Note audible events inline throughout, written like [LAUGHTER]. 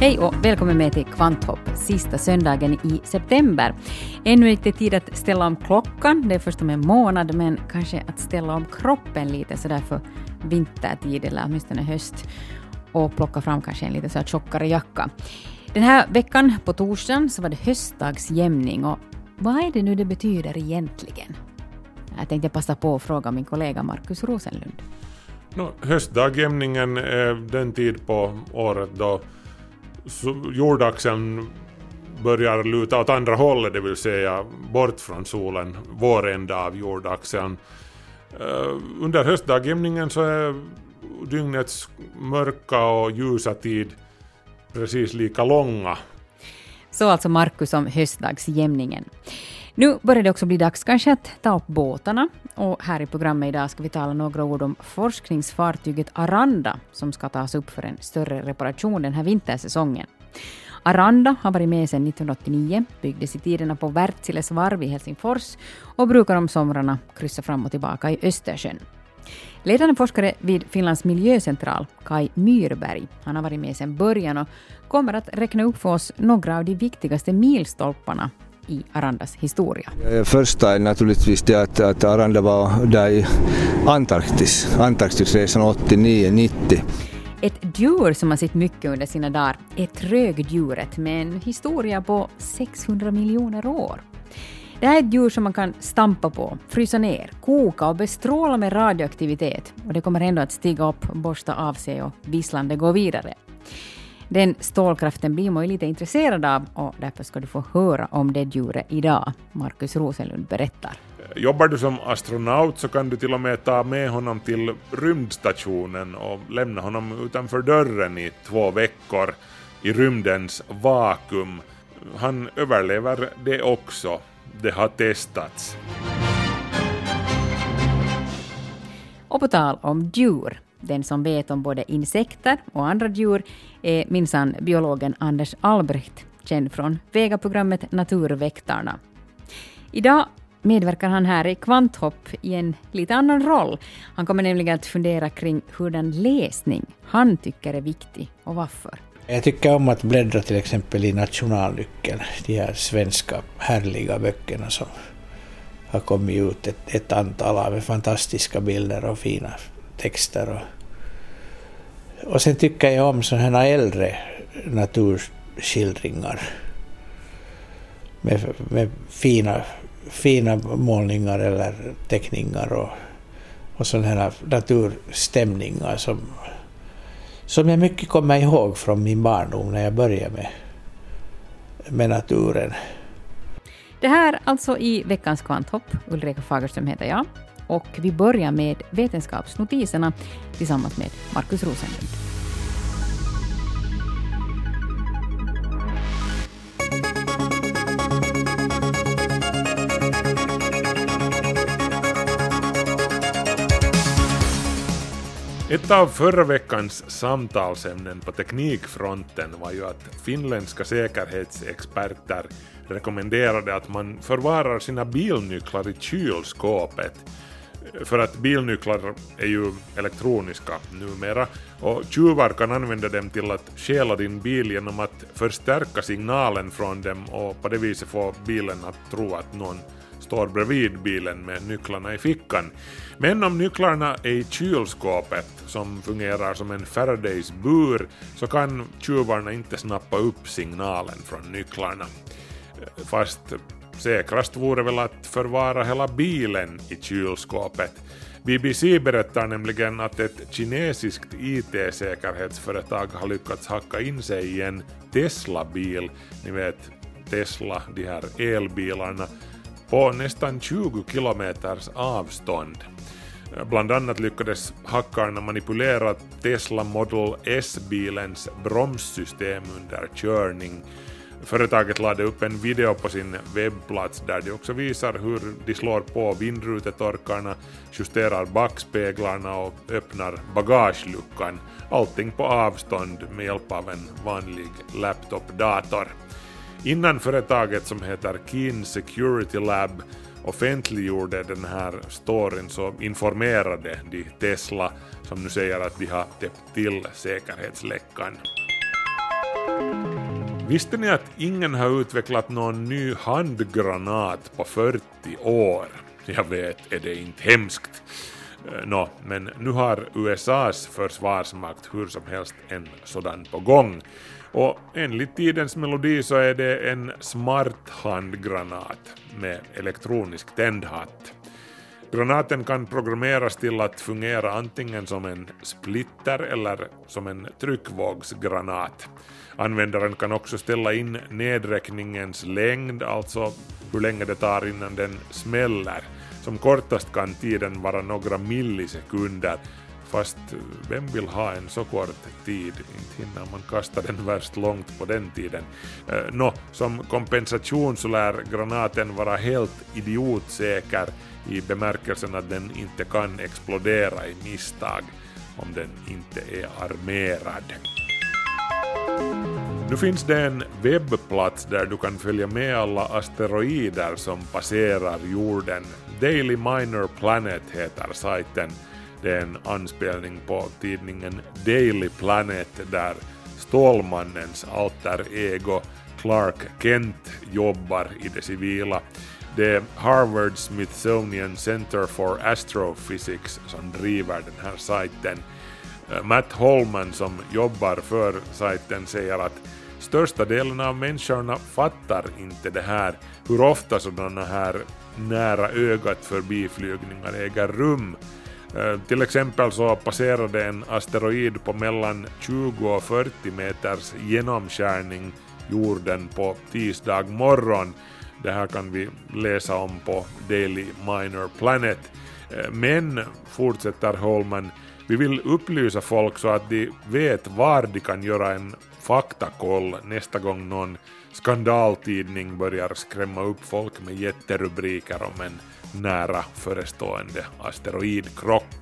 Hej och välkommen med till Kvanthopp, sista söndagen i september. Ännu inte tid att ställa om klockan, det är först om en månad, men kanske att ställa om kroppen lite sådär för vintertid eller åtminstone höst och plocka fram kanske en lite så här tjockare jacka. Den här veckan, på torsdagen, så var det höstdagsjämning och vad är det nu det betyder egentligen? Jag tänkte passa på att fråga min kollega Markus Rosenlund. No, höstdagjämningen är den tid på året då jordaxeln börjar luta åt andra hållet, det vill säga bort från solen, vår ända av jordaxeln. Eh, under höstdagjämningen så är dygnets mörka och ljusa tid precis lika långa. Så alltså Markus om höstdagsjämningen. Nu börjar det också bli dags kanske att ta upp båtarna. Och här i programmet idag ska vi tala några ord om forskningsfartyget Aranda som ska tas upp för en större reparation den här vintersäsongen. Aranda har varit med sedan 1989, byggdes i tiderna på Wärtsiläs varv i Helsingfors och brukar om somrarna kryssa fram och tillbaka i Östersjön. Ledande forskare vid Finlands miljöcentral, Kai Myrberg, han har varit med sedan början och kommer att räkna upp för oss några av de viktigaste milstolparna i Arandas historia. Första är naturligtvis det att, att Aranda var där i Antarktis, Antarktisresan 89-90. Ett djur som har sett mycket under sina dagar är trögdjuret med en historia på 600 miljoner år. Det här är ett djur som man kan stampa på, frysa ner, koka och bestråla med radioaktivitet. Och det kommer ändå att stiga upp, borsta av sig och visslande gå vidare. Den stålkraften blir man ju lite intresserad av och därför ska du få höra om det djuret idag. Markus Rosenlund berättar. Jobbar du som astronaut så kan du till och med ta med honom till rymdstationen och lämna honom utanför dörren i två veckor i rymdens vakuum. Han överlever det också. Det har testats. Och på tal om djur, den som vet om både insekter och andra djur är minsann biologen Anders Albrecht, känd från Vega-programmet Naturväktarna. Idag medverkar han här i Kvanthopp i en lite annan roll. Han kommer nämligen att fundera kring hurdan läsning han tycker är viktig och varför. Jag tycker om att bläddra till exempel i Nationalnyckeln, de här svenska härliga böckerna som har kommit ut ett, ett antal av fantastiska bilder och fina texter. Och, och sen tycker jag om sådana här äldre naturskildringar med, med fina, fina målningar eller teckningar och, och sådana här naturstämningar som som jag mycket kommer ihåg från min barndom när jag började med, med naturen. Det här alltså i veckans Kvanthopp. Ulrika Fagerström heter jag. Och vi börjar med vetenskapsnotiserna tillsammans med Markus Rosenlund. Ett av förra veckans samtalsämnen på teknikfronten var ju att finländska säkerhetsexperter rekommenderade att man förvarar sina bilnycklar i kylskåpet. För att bilnycklar är ju elektroniska numera och tjuvar kan använda dem till att stjäla din bil genom att förstärka signalen från dem och på det viset få bilen att tro att någon står bredvid bilen med nycklarna i fickan. Men om nycklarna är i kylskåpet, som fungerar som en Faradays bur, så kan tjuvarna inte snappa upp signalen från nycklarna. Fast säkrast vore väl att förvara hela bilen i kylskåpet. BBC berättar nämligen att ett kinesiskt IT-säkerhetsföretag har lyckats hacka in sig i en Tesla-bil, ni vet Tesla, de här elbilarna, på nästan 20 kilometers avstånd. Bland annat lyckades hackarna manipulera Tesla Model S-bilens bromssystem under körning. Företaget lade upp en video på sin webbplats där de också visar hur de slår på vindrutetorkarna, justerar backspeglarna och öppnar bagageluckan. Allting på avstånd med hjälp av en vanlig laptopdator. Innan företaget som heter Keen Security Lab offentliggjorde den här storyn så informerade de Tesla som nu säger att de har täppt till säkerhetsläckan. Visste ni att ingen har utvecklat någon ny handgranat på 40 år? Jag vet, är det inte hemskt? Eh, nå, men nu har USAs försvarsmakt hur som helst en sådan på gång. Och enligt tidens melodi så är det en smart handgranat med elektronisk tändhatt. Granaten kan programmeras till att fungera antingen som en splitter eller som en tryckvågsgranat. Användaren kan också ställa in nedräkningens längd, alltså hur länge det tar innan den smäller. Som kortast kan tiden vara några millisekunder, fast vem vill ha en så kort tid? Inte hinner man kasta den värst långt på den tiden. Eh, nå, som kompensation så lär granaten vara helt idiotsäker i bemärkelsen att den inte kan explodera i misstag om den inte är armerad. Nu finns det en webbplats där du kan följa med alla asteroider som passerar jorden. Daily Minor Planet heter sajten. Det är en anspelning på tidningen Daily Planet där Stålmannens alter ego Clark Kent jobbar i det civila. Det är Harvard Smithsonian Center for Astrophysics som driver den här sajten. Eh, Matt Holman som jobbar för sajten säger att största delen av människorna fattar inte det här, hur ofta sådana här nära ögat förbiflygningar äger rum. Eh, till exempel så passerade en asteroid på mellan 20 och 40 meters genomskärning jorden på tisdag morgon. Det här kan vi läsa om på Daily Minor Planet. Eh, men, fortsätter Holman, vi vill upplysa folk så att de vet var de kan göra en faktakoll nästa gång någon skandaltidning börjar skrämma upp folk med jätterubriker om en nära förestående asteroidkrock.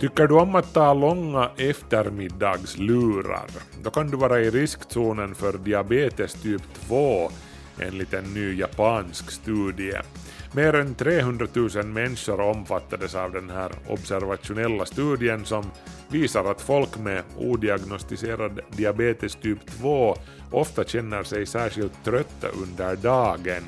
Tycker du om att ta långa eftermiddagslurar? Då kan du vara i riskzonen för diabetes typ 2 enligt en ny japansk studie. Mer än 300 000 människor omfattades av den här observationella studien som visar att folk med odiagnostiserad diabetes typ 2 ofta känner sig särskilt trötta under dagen.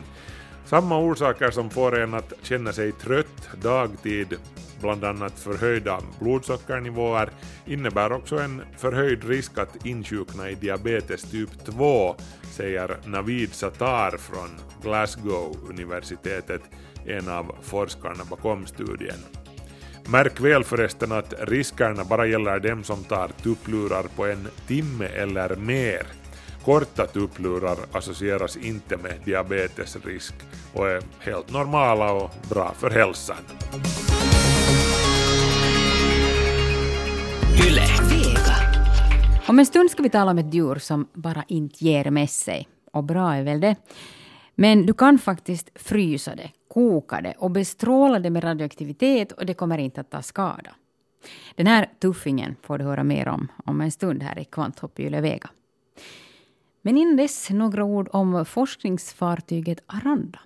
Samma orsaker som får en att känna sig trött dagtid, bland annat förhöjda blodsockernivåer, innebär också en förhöjd risk att insjukna i diabetes typ 2, säger Navid Sattar från Glasgow-universitetet, en av forskarna bakom studien. Märk väl förresten att riskerna bara gäller dem som tar tupplurar på en timme eller mer. Korta tupplurar associeras inte med diabetesrisk och är helt normala och bra för hälsan. Om en stund ska vi tala om ett djur som bara inte ger med sig. Och bra är väl det. Men du kan faktiskt frysa det, koka det och bestråla det med radioaktivitet och det kommer inte att ta skada. Den här tuffingen får du höra mer om om en stund här i Kvanthopp i Yle Vega. Men innan dess några ord om forskningsfartyget Aranda.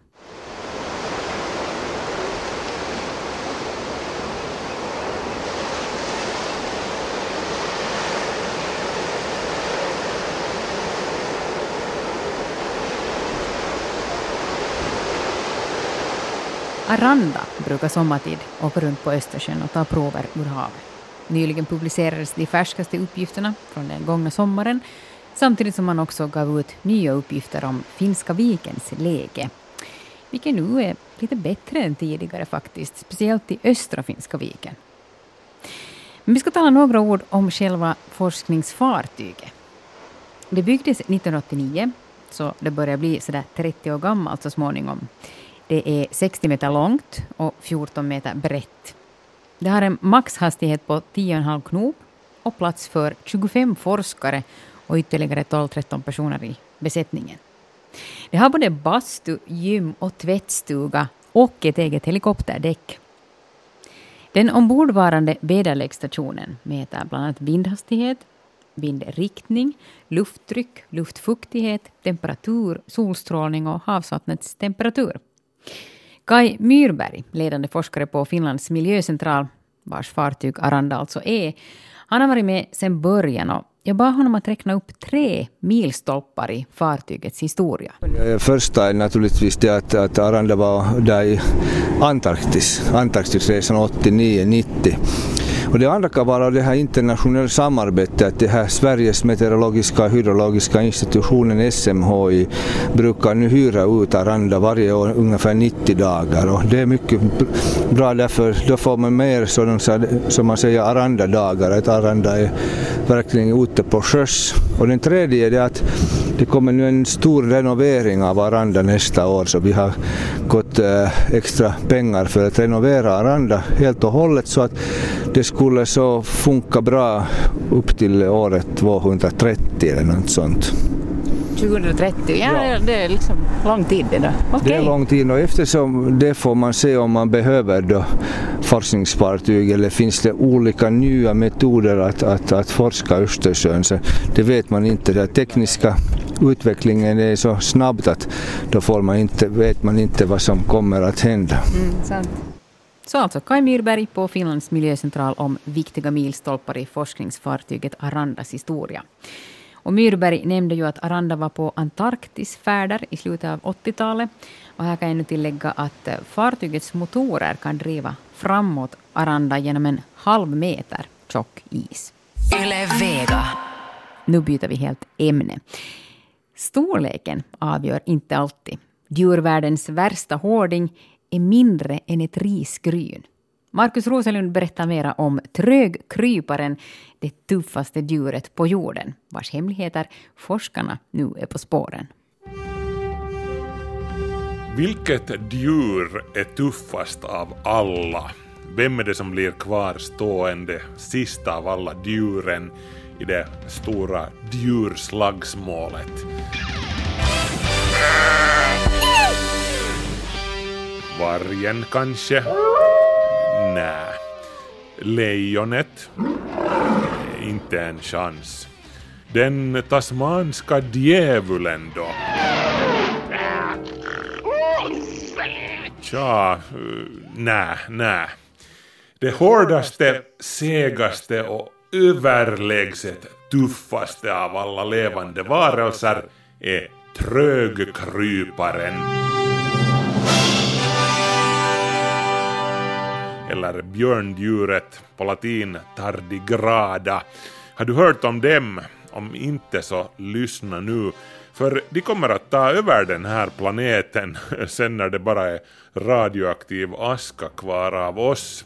Aranda brukar sommartid åka runt på Östersjön och ta prover ur havet. Nyligen publicerades de färskaste uppgifterna från den gångna sommaren samtidigt som man också gav ut nya uppgifter om Finska vikens läge. Vilket nu är lite bättre än tidigare faktiskt, speciellt i östra Finska viken. Men vi ska tala några ord om själva forskningsfartyget. Det byggdes 1989, så det börjar bli sådär 30 år gammalt så småningom. Det är 60 meter långt och 14 meter brett. Det har en maxhastighet på 10,5 knop och plats för 25 forskare och ytterligare 12-13 personer i besättningen. Det har både bastu, gym och tvättstuga och ett eget helikopterdäck. Den ombordvarande väderleksstationen mäter bland annat vindhastighet, vindriktning, lufttryck, luftfuktighet, temperatur, solstrålning och havsvattnets temperatur. Kai Myrberg, ledande forskare på Finlands miljöcentral, vars fartyg Aranda alltså är, han har varit med sedan början och jag bad honom att räkna upp tre milstolpar i fartygets historia. Eh, första är naturligtvis det att, att Aranda var där i Antarktis, Antarktisresan 89-90. Och det andra kan vara det här internationella samarbetet, det här Sveriges meteorologiska och hydrologiska institutionen SMHI brukar nu hyra ut Aranda varje år ungefär 90 dagar och det är mycket bra därför då får man mer sådana, som man säger Aranda-dagar, att Aranda är verkligen ute på sjöss. Och den tredje är det att det kommer nu en stor renovering av Aranda nästa år så vi har gått eh, extra pengar för att renovera Aranda helt och hållet så att det skulle så funka bra upp till året 230 eller något sånt. 2030, ja, Ja. det är liksom lång tid det då. Det är lång tid och eftersom det får man se om man behöver då forskningsfartyg eller finns det olika nya metoder att, att, att forska Östersjön så det vet man inte. Den tekniska utvecklingen är så snabbt att då får man inte, vet man inte vad som kommer att hända. Mm, sant. Så alltså Kai Myrberg på Finlands miljöcentral om viktiga milstolpar i forskningsfartyget Arandas historia. Och Myrberg nämnde ju att Aranda var på Antarktisfärder i slutet av 80-talet. Och här kan jag nu tillägga att eh, fartygets motorer kan driva framåt Aranda genom en halv meter tjock is. Yle Vega. Nu byter vi helt ämne. Storleken avgör inte alltid. Djurvärldens värsta hårding är mindre än ett risgryn. Markus Roselund berättar mera om trögkryparen, det tuffaste djuret på jorden, vars hemligheter forskarna nu är på spåren. Vilket djur är tuffast av alla? Vem är det som blir kvarstående sista av alla djuren i det stora djurslagsmålet? Vargen kanske? Nä. Lejonet? Eh, inte en chans. Den tasmanska djävulen då? Tja, eh, nä, nä. Det hårdaste, segaste och överlägset tuffaste av alla levande varelser är trögkryparen. Eller björndjuret, på latin tardigrada. Har du hört om dem? Om inte så lyssna nu. För de kommer att ta över den här planeten [LAUGHS] sen när det bara är radioaktiv aska kvar av oss.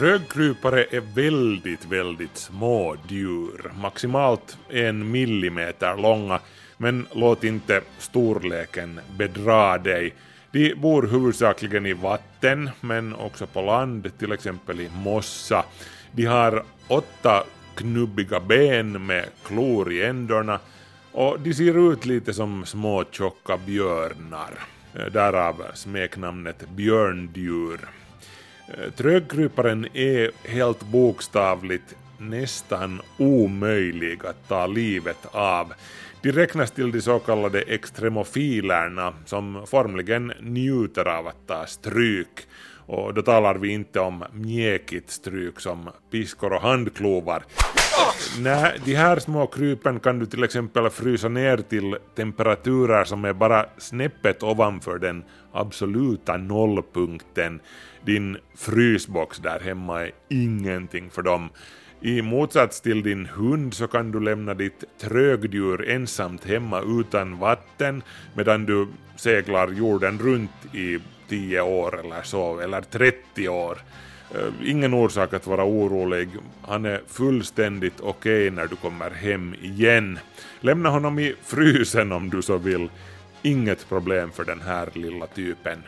Trögkrypare är väldigt, väldigt små djur, maximalt en millimeter långa, men låt inte storleken bedra dig. De bor huvudsakligen i vatten, men också på land, till exempel i mossa. De har åtta knubbiga ben med klor i ändarna och de ser ut lite som små tjocka björnar. Eh, därav smeknamnet björndjur. Eh, Trögkryparen är e helt bokstavligt nästan omöjlig att ta livet av. De räknas till de så kallade extremofilerna som formligen njuter av att ta stryk. Och då talar vi inte om mjäkigt stryk som piskor och handklovar. Nej, de här små krypen kan du till exempel frysa ner till temperaturer som är bara snäppet ovanför den absoluta nollpunkten. Din frysbox där hemma är ingenting för dem. I motsats till din hund så kan du lämna ditt trögdjur ensamt hemma utan vatten medan du seglar jorden runt i 10 år eller så, eller 30 år. Eh, ingen orsak att vara orolig. Han är fullständigt okej när du kommer hem igen. Lämna honom i frysen om du så vill. Inget problem för den här lilla typen.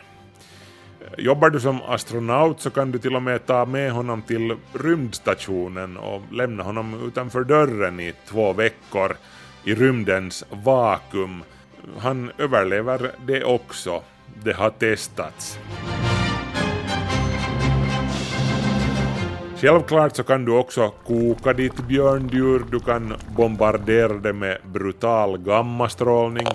Jobbar du som astronaut så kan du till och med ta med honom till rymdstationen och lämna honom utanför dörren i två veckor i rymdens vakuum. Han överlever det också. Det har testats. Självklart så kan du också koka ditt björndjur, du kan bombardera det med brutal gammastrålning,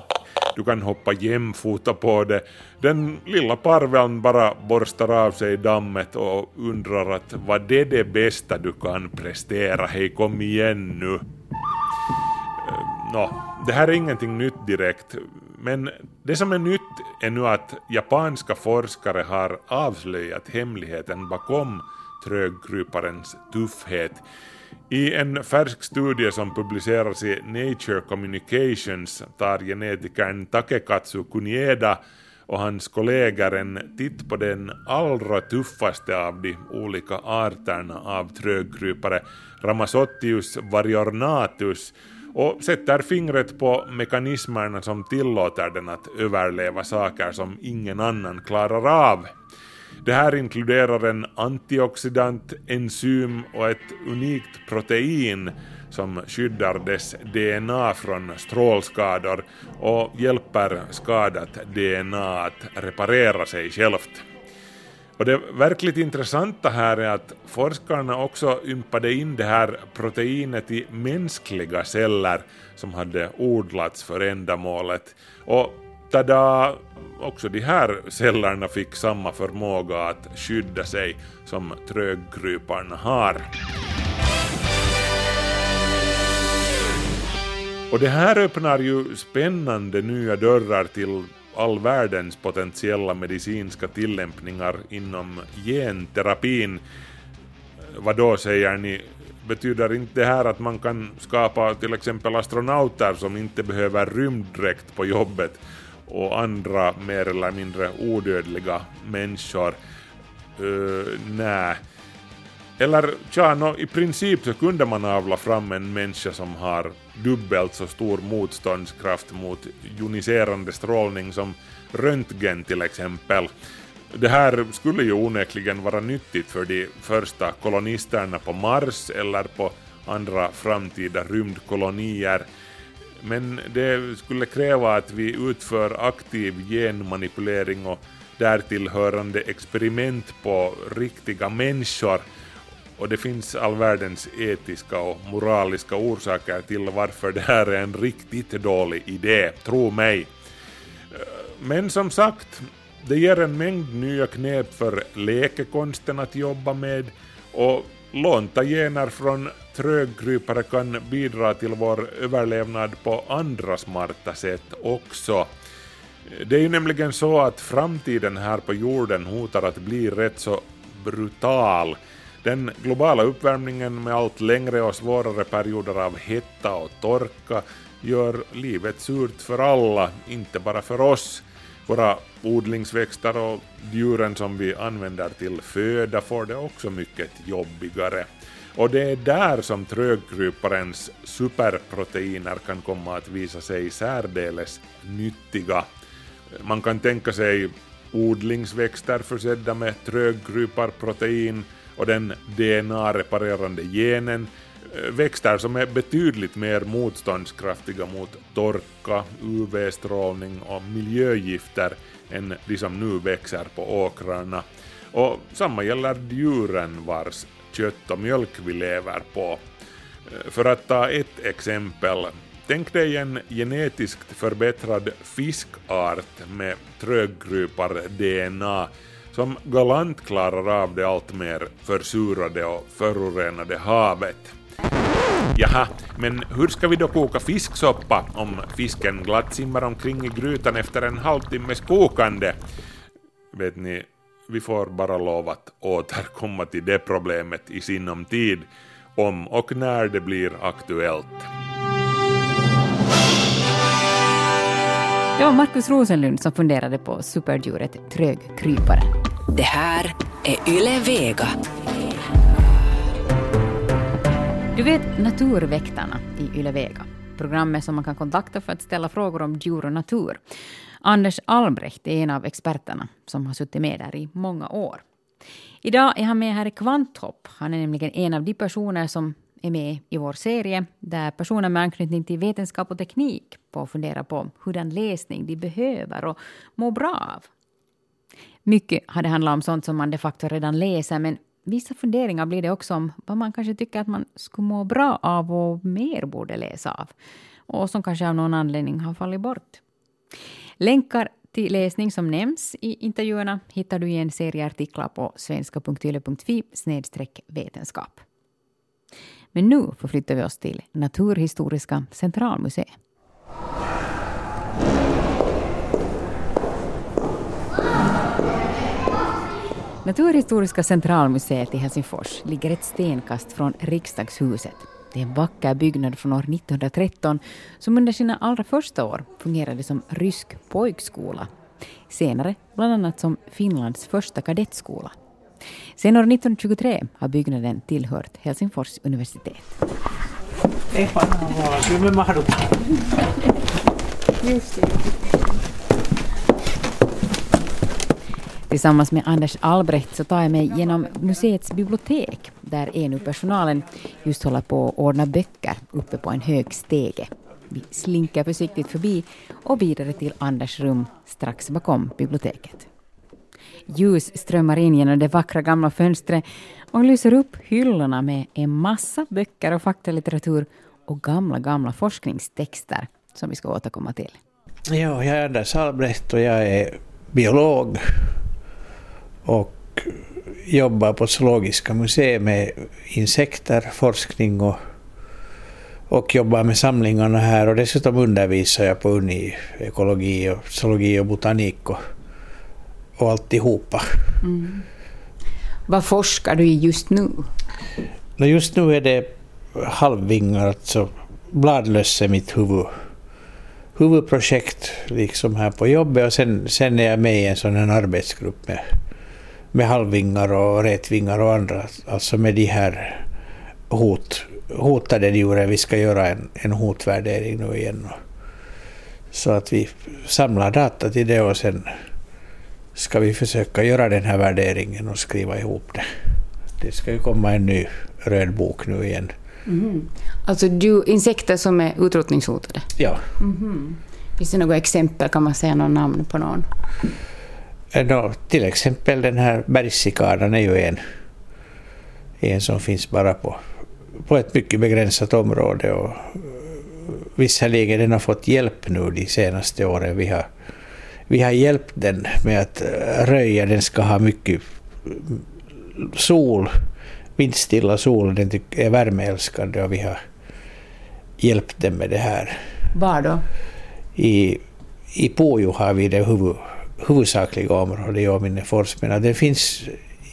du kan hoppa jämfota på det. Den lilla parveln bara borstar av sig dammet och undrar att vad det är det bästa du kan prestera, hej kom igen nu. Eh, Nå, det här är ingenting nytt direkt, men det som är nytt är nu att japanska forskare har avslöjat hemligheten bakom trögkryparens tuffhet. I en färsk studie som publiceras i Nature Communications tar genetikern Takekatsu Kunieda och hans kollegor en titt på den allra tuffaste av de olika arterna av trögkrypare, Ramazottius variornatus, och sätter fingret på mekanismerna som tillåter den att överleva saker som ingen annan klarar av. Det här inkluderar en antioxidant, enzym och ett unikt protein som skyddar dess DNA från strålskador och hjälper skadat DNA att reparera sig självt. Och det verkligt intressanta här är att forskarna också ympade in det här proteinet i mänskliga celler som hade odlats för ändamålet. Och tada! Också de här cellerna fick samma förmåga att skydda sig som trögkryparna har. Och det här öppnar ju spännande nya dörrar till all världens potentiella medicinska tillämpningar inom genterapin. Vad då säger ni? Betyder inte det här att man kan skapa till exempel astronauter som inte behöver rymddräkt på jobbet och andra mer eller mindre odödliga människor? Uh, Nej. Eller tja, no, i princip så kunde man avla fram en människa som har dubbelt så stor motståndskraft mot joniserande strålning som röntgen till exempel. Det här skulle ju onekligen vara nyttigt för de första kolonisterna på Mars eller på andra framtida rymdkolonier. Men det skulle kräva att vi utför aktiv genmanipulering och därtill hörande experiment på riktiga människor och det finns all världens etiska och moraliska orsaker till varför det här är en riktigt dålig idé, tro mig. Men som sagt, det ger en mängd nya knep för läkekonsten att jobba med och lånta gener från trögkrypare kan bidra till vår överlevnad på andra smarta sätt också. Det är ju nämligen så att framtiden här på jorden hotar att bli rätt så brutal. Den globala uppvärmningen med allt längre och svårare perioder av hetta och torka gör livet surt för alla, inte bara för oss. Våra odlingsväxter och djuren som vi använder till föda får det också mycket jobbigare. Och det är där som trögkryparens superproteiner kan komma att visa sig särdeles nyttiga. Man kan tänka sig odlingsväxter försedda med trögkryparprotein och den DNA-reparerande genen, eh, växter som är betydligt mer motståndskraftiga mot torka, UV-strålning och miljögifter än de som nu växer på åkrarna. Och samma gäller djuren vars kött och mjölk vi lever på. Eh, för att ta ett exempel, tänk dig en genetiskt förbättrad fiskart med tröggrupar-DNA som galant klarar av det alltmer försurade och förorenade havet. Jaha, men hur ska vi då koka fisksoppa om fisken glatt simmar omkring i grytan efter en halvtimmes kokande? Vet ni, vi får bara lov att återkomma till det problemet i sinom tid, om och när det blir aktuellt. Det var Markus Rosenlund som funderade på superdjuret trögkrypare. Det här är Yle Vega. Du vet Naturväktarna i Yle Vega. Programmet som man kan kontakta för att ställa frågor om djur och natur. Anders Albrecht är en av experterna som har suttit med där i många år. Idag är han med här i Kvanthopp. Han är nämligen en av de personer som är med i vår serie där personer med anknytning till vetenskap och teknik får fundera på hurdan läsning de behöver och mår bra av. Mycket har det handlat om sånt som man de facto redan läser men vissa funderingar blir det också om vad man kanske tycker att man skulle må bra av och mer borde läsa av. Och som kanske av någon anledning har fallit bort. Länkar till läsning som nämns i intervjuerna hittar du i en serie artiklar på svenska.yle.fi vetenskap. Men nu förflyttar vi oss till Naturhistoriska centralmuseet. Naturhistoriska centralmuseet i Helsingfors ligger ett stenkast från riksdagshuset. Det är en vacker byggnad från år 1913 som under sina allra första år fungerade som rysk pojkskola. Senare bland annat som Finlands första kadettskola. Sen år 1923 har byggnaden tillhört Helsingfors universitet. Tillsammans med Anders Albrecht så tar jag mig genom museets bibliotek där ENU-personalen just håller på att ordna böcker uppe på en hög stege. Vi slinker försiktigt förbi och vidare till Anders rum strax bakom biblioteket. Ljus strömmar in genom det vackra gamla fönstret och lyser upp hyllorna med en massa böcker och faktalitteratur och gamla, gamla forskningstexter som vi ska återkomma till. Ja, jag är Anders Albrecht och jag är biolog och jobbar på Zoologiska museet med insekter, forskning och, och jobbar med samlingarna här och dessutom undervisar jag på Uni ekologi och zoologi och botanik och, och alltihopa. Mm. Vad forskar du i just nu? Just nu är det halvvingar, alltså bladlöss är mitt huvud, huvudprojekt liksom här på jobbet och sen, sen är jag med i en sån här arbetsgrupp med med halvvingar och rätvingar och andra, alltså med de här hot, hotade djuren. Vi ska göra en, en hotvärdering nu igen. Så att vi samlar data till det och sen ska vi försöka göra den här värderingen och skriva ihop det. Det ska ju komma en ny röd bok nu igen. Mm. Alltså du, insekter som är utrotningshotade? Ja. Mm. Finns det några exempel? Kan man säga någon namn på någon? No, till exempel den här bergscikadan är ju en, en som finns bara på, på ett mycket begränsat område. Och visserligen den har fått hjälp nu de senaste åren. Vi har, vi har hjälpt den med att röja. Den ska ha mycket sol, vindstilla sol. Den är värmeälskande och vi har hjälpt den med det här. Var då? I, i Pujo har vi det huvud, huvudsakliga område i Åminnefors, men det finns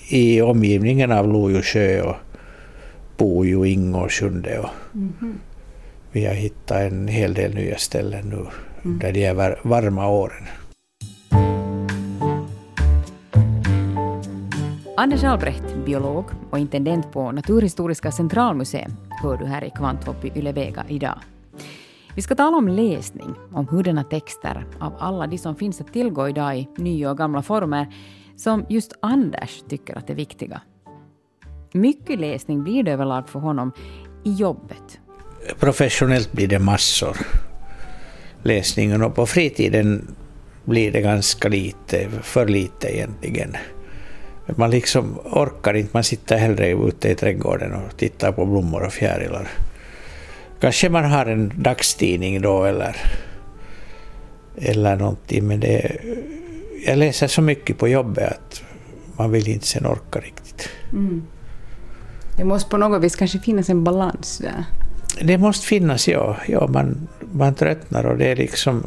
i omgivningen av Lojo sjö och Bojo, Ingårdsjunde och mm. vi har hittat en hel del nya ställen nu mm. där de är varma åren. Anders Albrecht, biolog och intendent på Naturhistoriska centralmuseet, hör du här i Kvanthopp i Ylevega idag. Vi ska tala om läsning, om hurdana texter av alla de som finns att tillgå idag i nya och gamla former som just Anders tycker att är viktiga. Mycket läsning blir det överlag för honom i jobbet. Professionellt blir det massor Läsningen och på fritiden blir det ganska lite, för lite egentligen. Man liksom orkar inte, man sitter hellre ute i trädgården och tittar på blommor och fjärilar. Kanske man har en dagstidning då eller, eller någonting, men det, jag läser så mycket på jobbet att man vill inte sen orka riktigt. Mm. Det måste på något vis kanske finnas en balans där? Det måste finnas, ja. ja man, man tröttnar och det är liksom...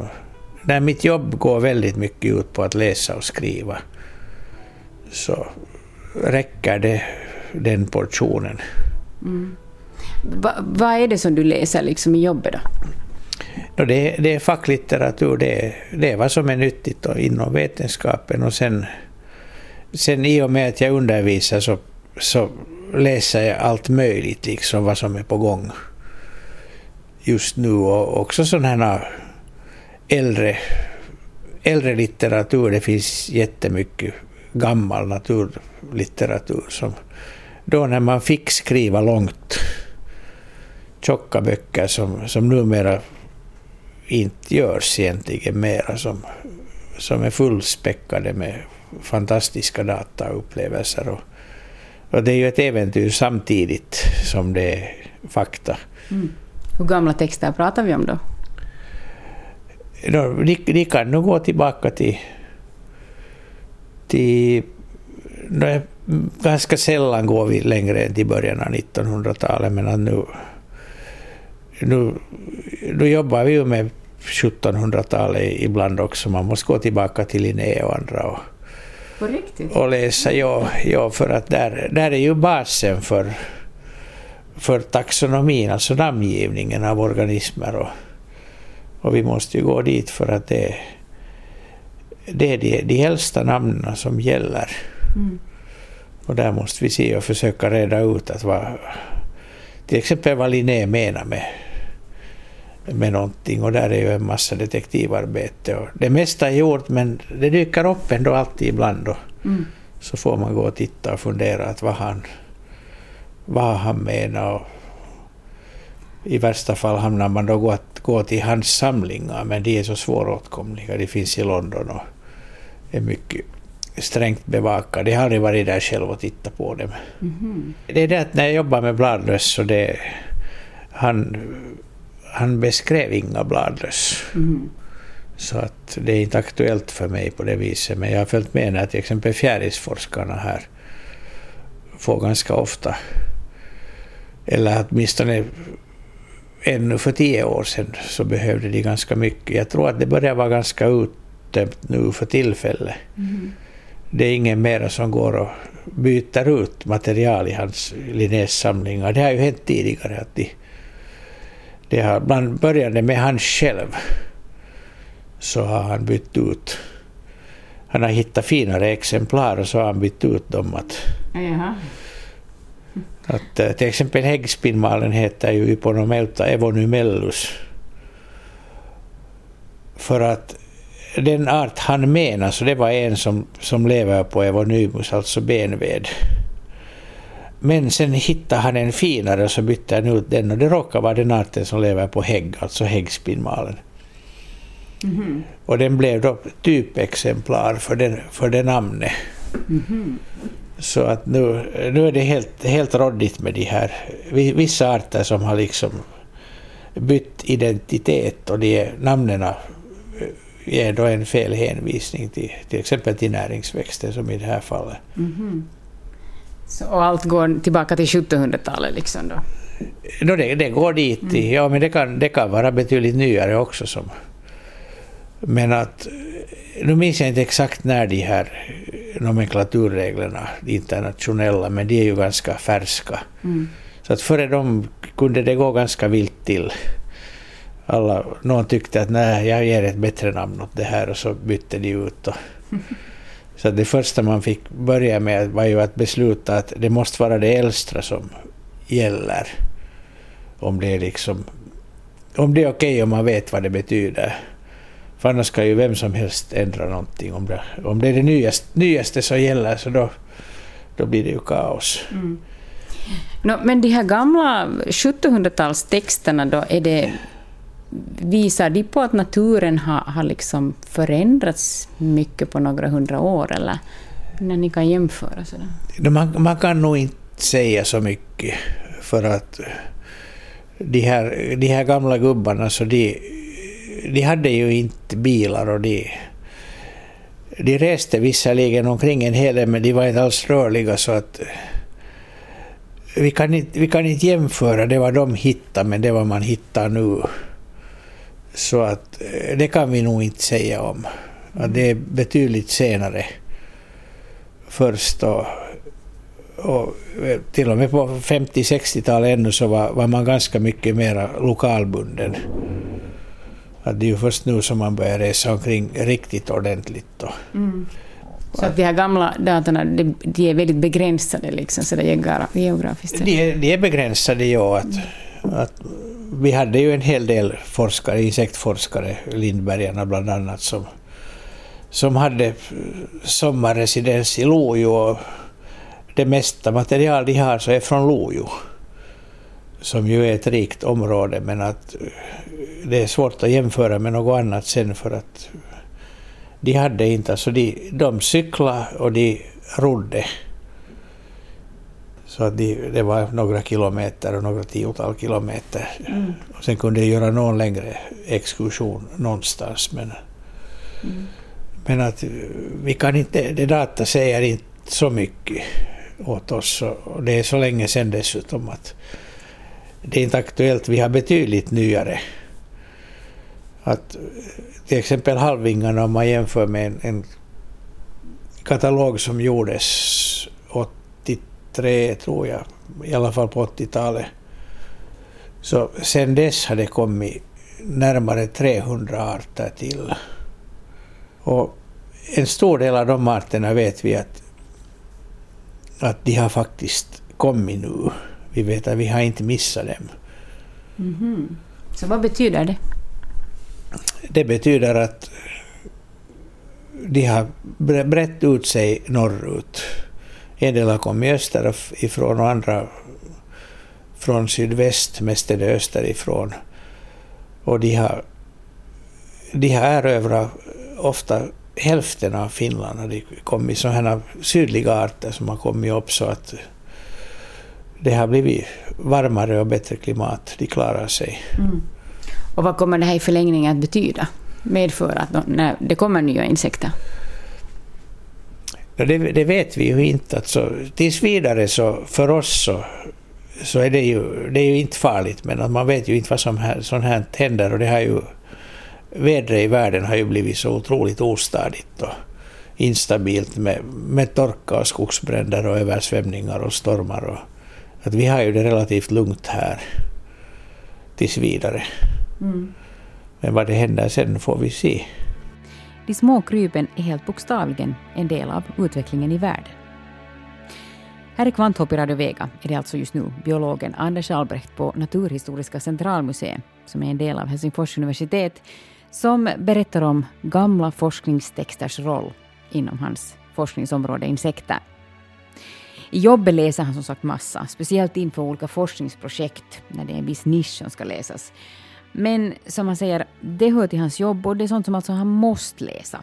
När mitt jobb går väldigt mycket ut på att läsa och skriva så räcker det den portionen. Mm. Va, vad är det som du läser liksom i jobbet då? No, det, det är facklitteratur, det är, det är vad som är nyttigt inom vetenskapen och sen sen i och med att jag undervisar så, så läser jag allt möjligt, liksom vad som är på gång just nu och också sådana här äldre, äldre litteratur. Det finns jättemycket gammal naturlitteratur som då när man fick skriva långt tjocka böcker som, som numera inte görs egentligen mera, som, som är fullspäckade med fantastiska dataupplevelser. Och, och det är ju ett äventyr samtidigt som det är fakta. Mm. Hur gamla texter pratar vi om då? De, de, de kan nog gå tillbaka till, till no, ganska sällan går vi längre än till början av 1900-talet, men nu, nu, nu jobbar vi ju med 1700-talet ibland också. Man måste gå tillbaka till Linné och andra och, och läsa. Ja, ja, för att där, där är ju basen för, för taxonomin, alltså namngivningen av organismer. Och, och vi måste ju gå dit för att det, det är de, de äldsta namnen som gäller. Mm. Och där måste vi se och försöka reda ut att vad, till exempel vad Linné menar med, med någonting. Och där är ju en massa detektivarbete. Och det mesta är gjort men det dyker upp ändå alltid ibland. Och Mm. så får man gå och titta och fundera att vad han, vad han menar. Och I värsta fall hamnar man då gå, att gå till hans samlingar men de är så svåråtkomliga. De finns i London och är mycket strängt bevakade. Jag har aldrig varit där själv och tittat på dem. Mhm. Det är det att när jag jobbar med bladlöss så det, han, han beskrev inga bladlöss. Mhm. Så att det är inte aktuellt för mig på det viset. Men jag har följt med när till exempel fjärilsforskarna här får ganska ofta, eller åtminstone ännu för tio år sedan så behövde de ganska mycket. Jag tror att det börjar vara ganska uttömt nu för tillfället. Mhm. Det är ingen mera som går och byter ut material i hans Linnés samlingar. Det har ju hänt tidigare att de, det har, bland började med han själv så har han bytt ut. Han har hittat finare exemplar och så har han bytt ut dem. Att, Jaha. att, eh, till exempel häggspinnmalen heter ju Hyponomelta evonymellus. För att den art han menar, så det var en som, som lever på evonymus, alltså benved. Men sen hittade han en finare och så bytte han ut den och det råkar vara den arten som lever på hägg, alltså häggspinnmalen. Mhm. Och den blev då typexemplar för, den, för det namnet. Mhm. Så att nu, nu är det helt, helt råddigt med de här vi- vissa arter som har liksom bytt identitet och de namnen ger då en fel hänvisning till till exempel till näringsväxter som i det här fallet. Mhm. Så, och allt går tillbaka till 1700-talet liksom då? No, det, det går dit, i- ja men det kan, det kan vara betydligt nyare också. Som, men att, nu minns jag inte exakt när de här nomenklaturreglerna, de internationella, men de är ju ganska färska. Mm. Så att före dem kunde det gå ganska vilt till. Alla, någon tyckte att nej, jag ger ett bättre namn åt det här och så bytte de ut. Och, [LAUGHS] så det första man fick börja med var ju att besluta att det måste vara det äldsta som gäller. Om det är liksom om det är okej om man vet vad det betyder. För annars kan ju vem som helst ändra någonting. Om det, om det är det nyaste, nyaste som gäller så då, då blir det ju kaos. Mm. No, men de här gamla 1700-talstexterna då, är det, visar de på att naturen har, har liksom förändrats mycket på några hundra år, eller när ni kan jämföra sådär? Man, man kan nog inte säga så mycket för att de här, de här gamla gubbarna så de, de hade ju inte bilar och de, de reste visserligen omkring en hel del men de var inte alls rörliga så att vi kan inte, vi kan inte jämföra det var de hittade men det vad man hittar nu. Så att eh, det kan vi nog inte säga om. Att det är betydligt senare först då och eh, till och med på 50-60-talet ännu så var, var man ganska mycket mer lokalbunden. Att det är ju först nu som man börjar resa omkring riktigt ordentligt. Mm. Så att de här gamla datorna, de, de är väldigt begränsade liksom, så det geografiskt? De är, de är begränsade, ja. Att, att vi hade ju en hel del forskare, insektforskare, Lindbergarna bland annat, som, som hade sommarresidens i Lojo. Och det mesta material de har så är från Lojo, som ju är ett rikt område, men att det är svårt att jämföra med något annat sen för att de hade inte, alltså de, de cyklade och de rodde. Så att de, det var några kilometer och några tiotal kilometer. Mm. Och sen kunde de göra någon längre exkursion någonstans. Men, mm. men att vi kan inte, det data säger inte så mycket åt oss. Och det är så länge sedan dessutom att det är inte aktuellt. Vi har betydligt nyare. Att till exempel halvvingarna om man jämför med en, en katalog som gjordes 83 tror jag, i alla fall på 80-talet. Så sen dess har det kommit närmare 300 arter till. Och en stor del av de arterna vet vi att, att de har faktiskt kommit nu. Vi vet att vi har inte missat dem. Mm -hmm. Så vad betyder det? Det betyder att de har brett ut sig norrut. En del har kommit österifrån och andra från sydväst, mest är det österifrån. Och de har, de har erövrat ofta hälften av Finland. Och de kommit sådana sydliga arter som har kommit upp så att det har blivit varmare och bättre klimat. De klarar sig. Mm. Och vad kommer det här i förlängningen att betyda? Medföra att när det kommer nya insekter? Det, det, vet vi ju inte. Alltså, tills vidare så för oss så, så är det ju, det är ju inte farligt, men att man vet ju inte vad som här, sånt här händer. Och det har ju, vädret i världen har ju blivit så otroligt ostadigt och instabilt med, med torka och skogsbränder och översvämningar och stormar. Och, att vi har ju det relativt lugnt här tills vidare. Mm. Men vad det händer sen får vi se. De små krypen är helt bokstavligen en del av utvecklingen i världen. Här i Kvanthopp i Radio Vega är det alltså just nu biologen Anders Albrecht på Naturhistoriska centralmuseet, som är en del av Helsingfors universitet, som berättar om gamla forskningstexters roll inom hans forskningsområde insekter. I jobbet läser han som sagt massa, speciellt inför olika forskningsprojekt, när det är en viss nisch som ska läsas. Men som han säger, det hör till hans jobb och det är sånt som alltså han måste läsa.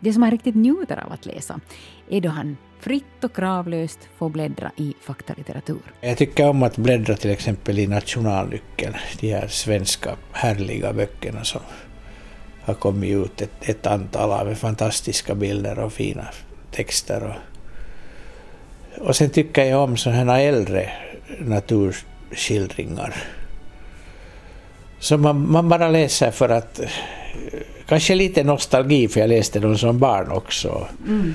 Det som han riktigt njuter av att läsa är då han fritt och kravlöst får bläddra i faktalitteratur. Jag tycker om att bläddra till exempel i Nationalnyckeln, de här svenska härliga böckerna som har kommit ut ett, ett antal av fantastiska bilder och fina texter. Och, och sen tycker jag om sådana här äldre naturskildringar så man, man bara läser för att kanske lite nostalgi, för jag läste dem som barn också. Mm.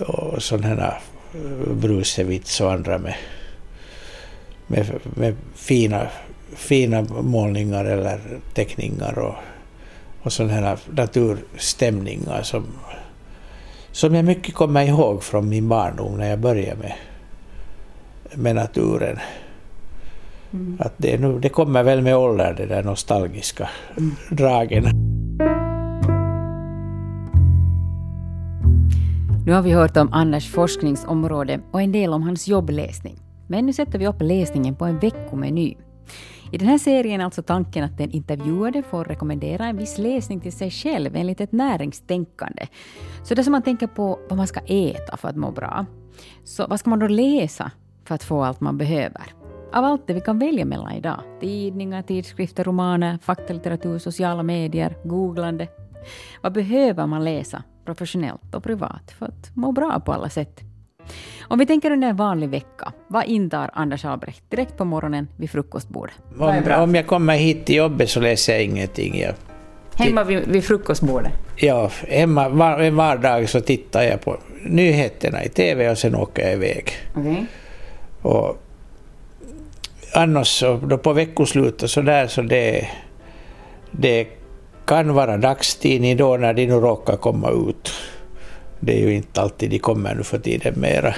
Och sådana här Brusewitz och andra med, med, med, fina, fina målningar eller teckningar och, och sådana här naturstämningar som, som jag mycket kommer ihåg från min barndom när jag började med, med naturen. Mm. Att det, nu, det kommer väl med åldern, de där nostalgiska mm. dragen. Nu har vi hört om Anders forskningsområde och en del om hans jobbläsning. Men nu sätter vi upp läsningen på en veckomeny. I den här serien är alltså tanken att den intervjuade får rekommendera en viss läsning till sig själv enligt ett näringstänkande. Så det som man tänker på vad man ska äta för att må bra. Så vad ska man då läsa för att få allt man behöver? Av allt det vi kan välja mellan idag. Tidningar, tidskrifter, romaner, faktalitteratur, sociala medier, googlande. Vad behöver man läsa professionellt och privat för att må bra på alla sätt? Om vi tänker under en vanlig vecka, vad intar Anders Albrecht direkt på morgonen vid frukostbordet? Om, om jag kommer hit till jobbet så läser jag ingenting. Jag Hemma vid, vid frukostbordet? Ja, hemma var, en vardag så tittar jag på nyheterna i TV och sen åker jag iväg. Okay. Och annars så, då på veckoslutet så där så det, det kan vara dagstidning då när de nu råkar komma ut. Det är ju inte alltid de kommer nu för tiden mera.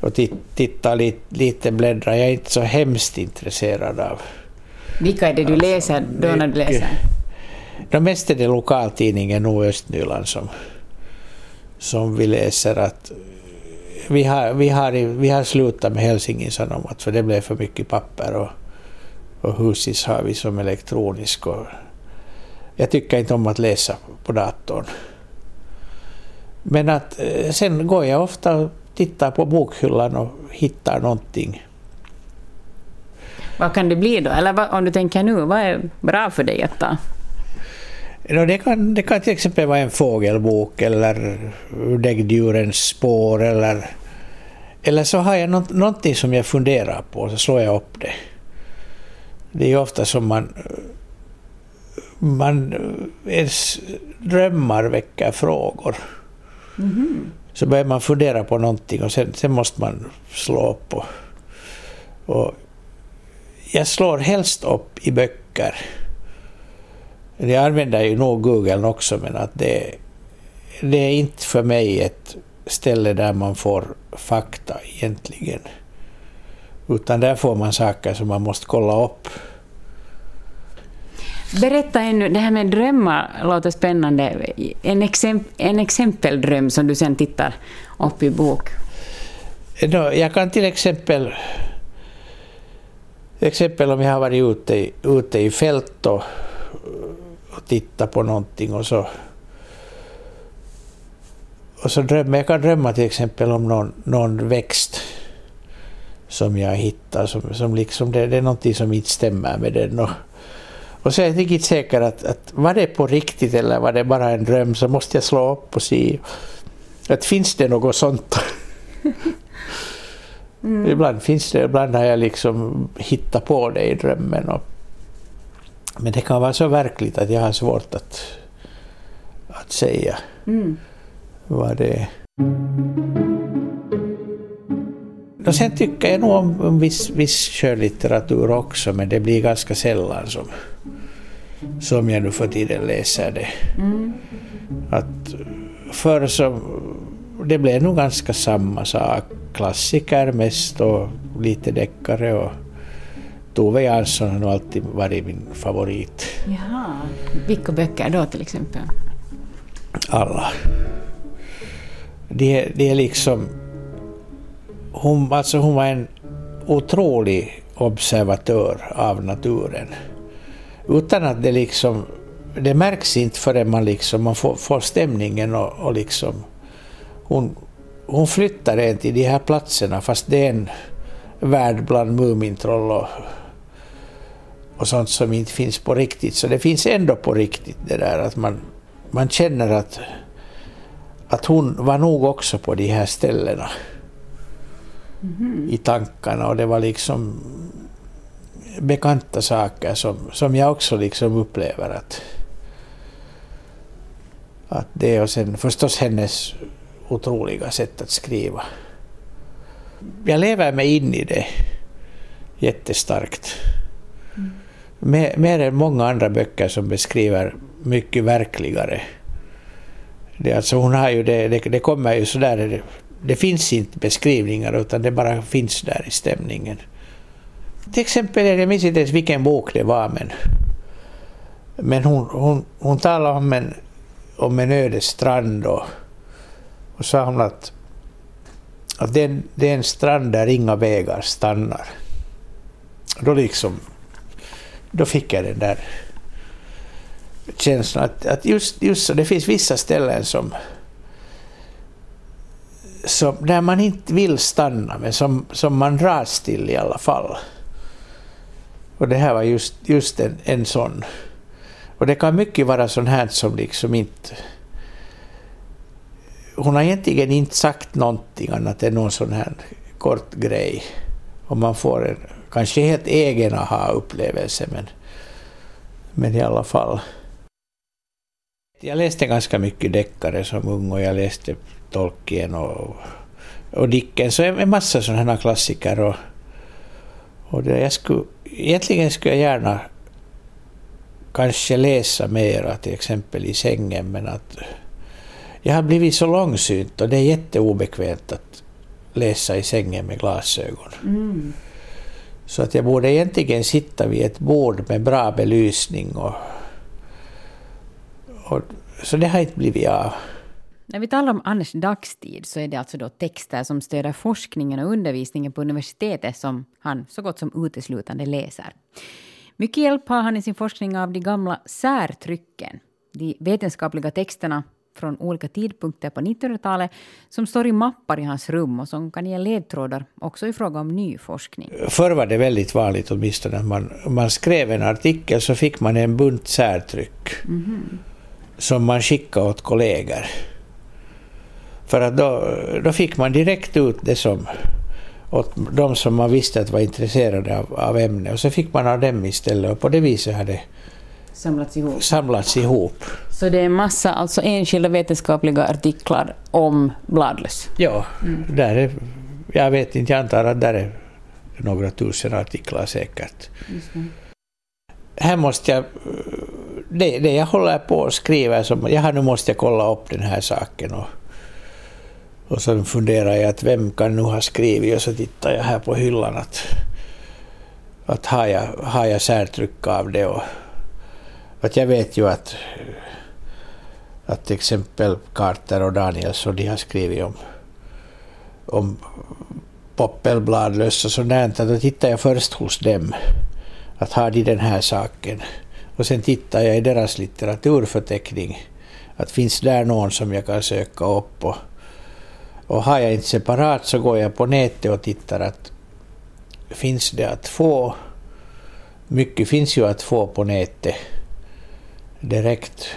Och tit- titta lite, lite bläddra. Jag är inte så hemskt intresserad av Vilka är det du läser då när du läser? De mest är det lokaltidningen Nordöstnyland som, som vi läser att vi har, vi har, vi har slutat med Helsingin Sanomat för det blev för mycket papper och, och Husis har vi som elektronisk. Och jag tycker inte om att läsa på datorn. Men att eh, sen går jag ofta och tittar på bokhyllan och hittar någonting. Vad kan det bli då? Eller vad, om du tänker nu, vad är bra för dig att ta? Det, kan, det kan till exempel vara en fågelbok eller däggdjurens spår eller, eller så har jag något, någonting som jag funderar på och så slår jag upp det. Det är ju ofta som man, man ens drömmar väcker frågor. Så börjar man fundera på någonting och sen, sen måste man slå upp. Och, och jag slår helst upp i böcker. Jag använder ju nog Google också, men att det, det är inte för mig ett ställe där man får fakta egentligen. Utan där får man saker som man måste kolla upp. Berätta ännu, det här med drömmar låter spännande. En, exemp, en exempeldröm som du sen tittar upp i bok. Jag kan till exempel, exempel om jag har varit ute ute i fält och, och tittat på någonting och så och så drömmer jag kan drömma till exempel om någon, någon växt som jag hittar som, som liksom det, det är någonting som inte stämmer med den. Och, och så är jag inte riktigt säker att, att var det på riktigt eller var det bara en dröm så måste jag slå upp och se att finns det något sånt. [LAUGHS] Ibland finns det, ibland har jag liksom hittat på det i drömmen. Och, men det kan vara så verkligt att jag har svårt att, att säga vad det är. Och sen tycker jag nog om, om viss, viss skönlitteratur också, men det blir ganska sällan som, som jag nu för tiden läser det. Att förr så, det blev nog ganska samma sak. Klassiker mest och lite deckare och Tove Jansson har nog alltid varit min favorit. Jaha. Vilka böcker då till exempel? alla. Det, det är liksom... Hon, alltså hon var en otrolig observatör av naturen. Utan att det liksom... Det märks inte förrän man liksom man får, får stämningen och, och liksom... Hon, hon flyttar en till de här platserna fast det är en värld bland Mumintroll och, och sånt som inte finns på riktigt. Så det finns ändå på riktigt det där att man, man känner att, att hon var nog också på de här ställena i tankarna och det var liksom bekanta saker som, som jag också liksom upplever att, att det och sen förstås hennes otroliga sätt att skriva. Jag lever mig in i det jättestarkt. Mer, mer än många andra böcker som beskriver mycket verkligare. Det, alltså hon har ju det, det, det kommer ju sådär, det, det finns inte beskrivningar utan det bara finns där i stämningen. Till exempel, jag minns inte ens vilken bok det var men, men hon, hon, hon talade om en, om en öde strand och, och sa hon att, att det, är en- det är en strand där inga vägar stannar. Då liksom, då fick jag den där känslan att, att just, just så, det finns vissa ställen som, som där man inte vill stanna men som, som man dras till i alla fall. Och det här var just, just en, en sån. Och det kan mycket vara sånt här som liksom inte... Hon har egentligen inte sagt någonting annat än någon sån här kort grej. Och man får en kanske helt egen aha-upplevelse men, men i alla fall. Jag läste ganska mycket deckare som ung och jag läste Tolkien och, och Dickens och en massa sådana här klassiker. Och, och det, jag skulle, egentligen skulle jag gärna kanske läsa mera, till exempel i sängen, men att jag har blivit så långsynt och det är jätteobekvämt att läsa i sängen med glasögon. Mm. Så att jag borde egentligen sitta vid ett bord med bra belysning och, och så det har inte blivit av. När vi talar om Anders dagstid så är det alltså då texter som stöder forskningen och undervisningen på universitetet som han så gott som uteslutande läser. Mycket hjälp har han i sin forskning av de gamla särtrycken, de vetenskapliga texterna från olika tidpunkter på 1900-talet som står i mappar i hans rum och som kan ge ledtrådar också i fråga om ny forskning. Förr var det väldigt vanligt åtminstone att man, man skrev en artikel så fick man en bunt särtryck som man skickade åt kollegor. För att då, då fick man direkt ut det som åt de som man visste att var intresserade av, av ämnet och så fick man av dem istället och på det viset har det Samlats ihop. samlats ihop. Så det är en massa alltså enskilda vetenskapliga artiklar om bladlöss. Ja, där är, jag vet inte, jag antar att där är några tusen artiklar säkert. Här måste jag, det, det jag håller på att skriva, som, jag har nu måste jag kolla upp den här saken och, och så funderar jag att vem kan nu ha skrivit och så tittar jag här på hyllan att, att har, jag, har jag särtryck av det och att jag vet ju att att till exempel Carter och Danielsson de har skrivit om, om poppelbladlöss och sånt där. Då tittar jag först hos dem. Att har de den här saken? Och sen tittar jag i deras litteraturförteckning. Att finns där någon som jag kan söka upp? Och, och har jag inte separat så går jag på nätet och tittar att finns det att få? Mycket finns ju att få på nätet direkt.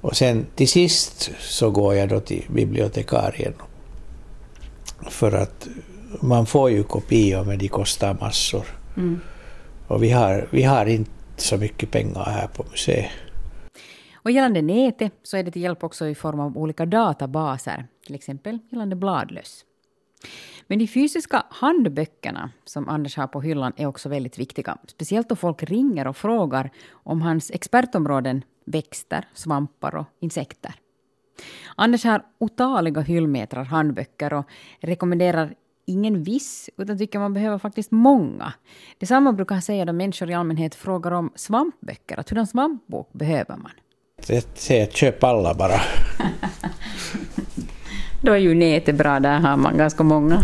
Och sen till sist så går jag då till bibliotekarien. För att man får ju kopior men de kostar massor. Och vi har, vi har inte så mycket pengar här på museet. Och gällande nätet så är det till hjälp också i form av olika databaser, till exempel gällande bladlöss. Men de fysiska handböckerna som Anders har på hyllan är också väldigt viktiga. Speciellt då folk ringer och frågar om hans expertområden växter, svampar och insekter. Anders har otaliga hyllmetrar handböcker och rekommenderar ingen viss, utan tycker man behöver faktiskt många. Detsamma brukar han säga då människor i allmänhet frågar om svampböcker, att hurdan svampbok behöver man? Jag säger köp alla bara. [LAUGHS] Då är ju nätet bra, där har man ganska många.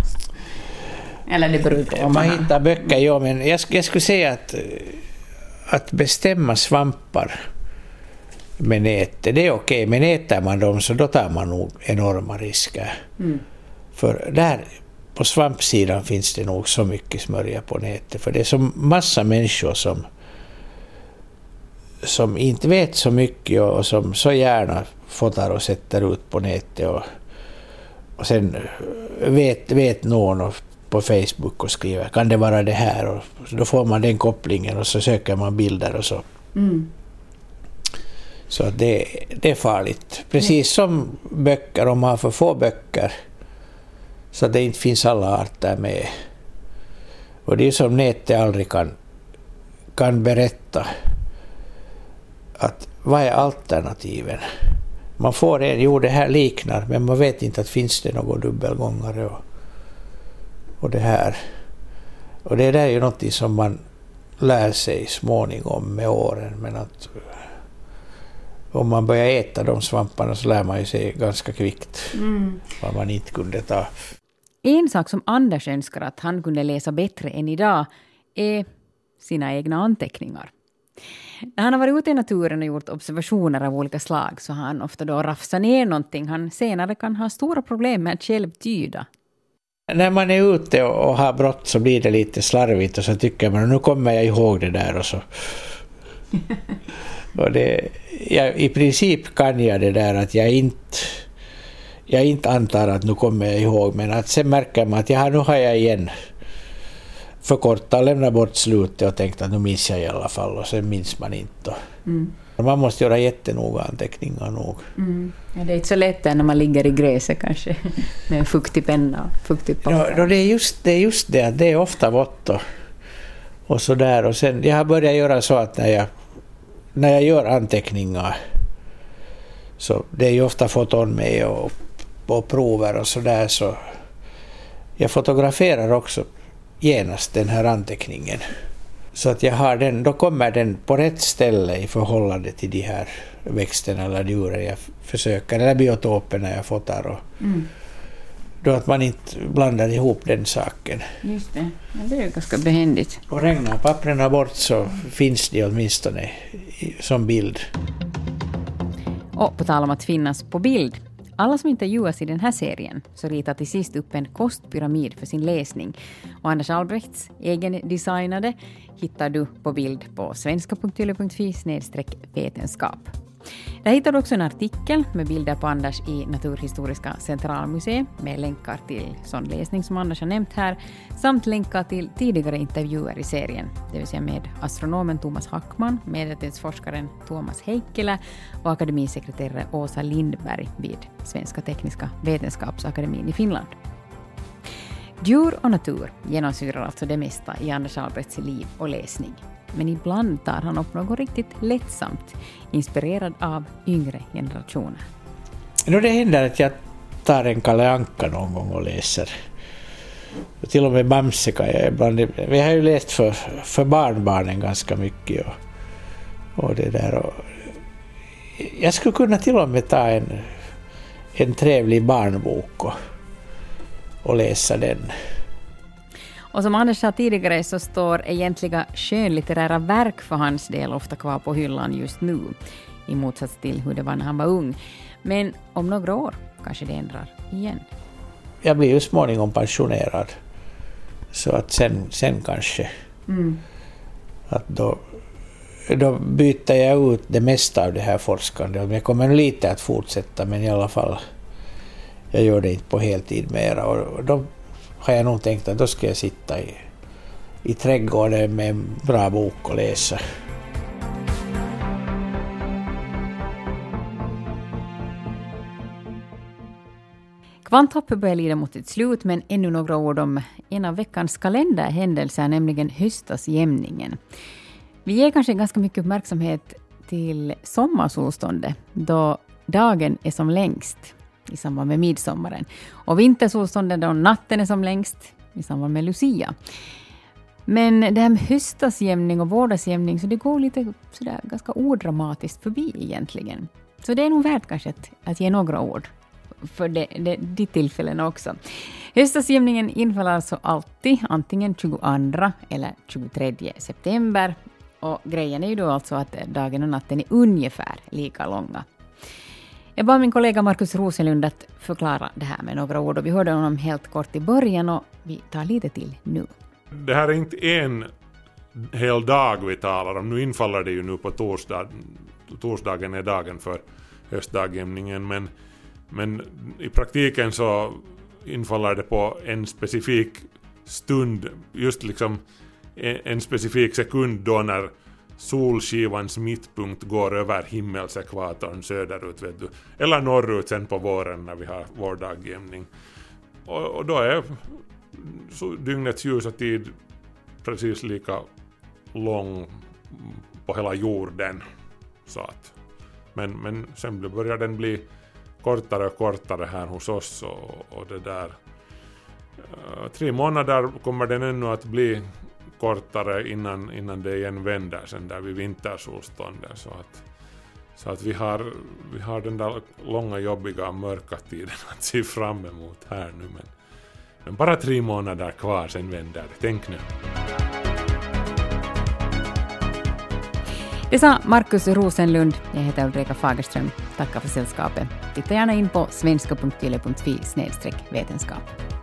Eller det beror på. Om man hittar böcker, ja men jag, jag skulle säga att, eh, att bestämma svampar med nätet, det är okej, men äter man dem så då tar man nog enorma risker. För där på svampsidan finns det nog så mycket smörja på nätet, för det är så massa människor som som inte vet så mycket och, och som så gärna fotar och sätter ut på nätet och, och sen eh, vet, vet någon på Facebook och skriver kan det vara det här? Och då får man den kopplingen och så söker man bilder och så. Så det, det är farligt. Precis som böcker, om man har för få böcker så att det inte finns alla arter med. Och det är som nätet aldrig kan, kan berätta att vad är alternativen? Man får en, jo det här liknar, men man vet inte att finns det någon dubbelgångare och, och det här. Och det där är ju någonting som man lär sig småningom med åren, men att om man börjar äta de svamparna så lär man ju sig ganska kvickt vad man inte kunde ta. En sak som Anders önskar att han kunde läsa bättre än idag är sina egna anteckningar. När han har varit ute i naturen och gjort observationer av olika slag så har han ofta då rafsat ner någonting han senare kan ha stora problem med att själv tyda. När man är ute och och har brott så blir det lite slarvigt och så tycker man nu kommer jag ihåg det där och så. [LAUGHS] och det, jag, I princip kan jag det där att jag inte jag inte antar att nu kommer jag ihåg men att sen märker man att ja, nu har jag igen förkortat lämnat bort slutet och tänkt att nu minns jag i alla fall och sen minns man inte. Och Man måste göra jättenoga anteckningar nog. Ja, det är inte så lätt när man ligger i gräset kanske [LAUGHS] med en fuktig penna och fuktigt Ja, papper. då det, är just, det är just det det är ofta vått och, och sådär. Och sen, jag har börjat göra så att när jag, när jag gör anteckningar Så det är ju ofta foton med och, och prover och sådär. Så jag fotograferar också genast den här anteckningen. Så att jag har den, då kommer den på rätt ställe i förhållande till de här växterna eller djuren jag försöker, eller biotoperna jag fotar. Och Mm då att man inte blandar ihop den saken. Just det. Ja, det är ju ganska behändigt. Och regnar papperna bort så finns de åtminstone som bild. Och på tal om att finnas på bild. Alla som intervjuas i den här serien så ritar till sist upp en kostpyramid för sin läsning. Och Anders Albrechts egendesignade hittar du på bild på svenska.yle.fi vetenskap. Där hittar du också en artikel med bilder på Anders i Naturhistoriska centralmuseet med länkar till sån läsning som Anders har nämnt här, samt länkar till tidigare intervjuer i serien, det vill säga med astronomen Thomas Hackman, medeltidsforskaren Thomas Heikkilä och akademisekreterare Åsa Lindberg vid Svenska Tekniska Vetenskapsakademin i Finland. Djur och natur genomsyrar alltså det mesta i Anders Albrechts liv och läsning. Men ibland tar han upp något riktigt lättsamt, inspirerad av yngre generationer. Nu det händer att jag tar en Kalle Anka någon gång och läser. Och till och med Bamse kan jag ibland... Vi har ju läst för, för barnbarnen ganska mycket. Och, och det där. Och, jag skulle kunna till och med ta en, en trevlig barnbok och, och läsa den. Och som Anders sa tidigare så står egentliga skönlitterära verk för hans del ofta kvar på hyllan just nu, i motsats till hur det var när han var ung. Men om några år kanske det ändrar igen. Jag blir ju småningom pensionerad. Så att sen, sen kanske... Att då, då byter jag ut det mesta av det här forskandet. Jag kommer lite att fortsätta men i alla fall, jag gör det inte på heltid mera. Och då har jag nog tänkt att då ska jag sitta i, i trädgården med en bra bok och läsa. Kvanthoppet börjar lida mot sitt slut, men ännu några ord om en av veckans kalenderhändelser, nämligen höstasjämningen. Vi ger kanske ganska mycket uppmärksamhet till sommarsolståndet, då dagen är som längst i samband med midsommaren. Och vintersolstånden, då natten är som längst i samband med Lucia. Men det här med höstasjämning och vårdagsjämning, så det går lite sådär ganska odramatiskt förbi egentligen. Så det är nog värt kanske att, att ge några ord för det, det, de tillfällena också. Höstasjämningen infaller alltså alltid antingen 22 eller 23 september. Och grejen är ju då alltså att dagen och natten är ungefär lika långa. Jag bad min kollega Markus Rosenlund att förklara det här med några ord och vi hörde honom helt kort i början och vi tar lite till nu. Det här är inte en hel dag vi talar om. Nu infaller det ju nu på torsdag. Torsdagen är dagen för höstdagjämningen men, men i praktiken så infaller det på en specifik stund, just liksom en, en specifik sekund då när solskivans mittpunkt går över himmelsekvatorn söderut, vet du. Eller norrut sen på våren när vi har vår dagjämning. Och, och då är så dygnets ljusa tid precis lika lång på hela jorden. Så att, men, men sen börjar den bli kortare och kortare här hos oss och, och det där. Tre månader kommer den ännu att bli kortare innan, innan det igen vänder sen där vid vintersolståndet. Så att, så att vi, har, vi har den där långa jobbiga mörka tiden [LAUGHS] att se fram emot här nu. Men, men bara tre månader kvar, sen vänder det. Tänk nu. Det sa Markus Rosenlund. Jag heter Ulrika Fagerström. Tackar för sällskapet. Titta gärna in på svenska.yle.fi vetenskap.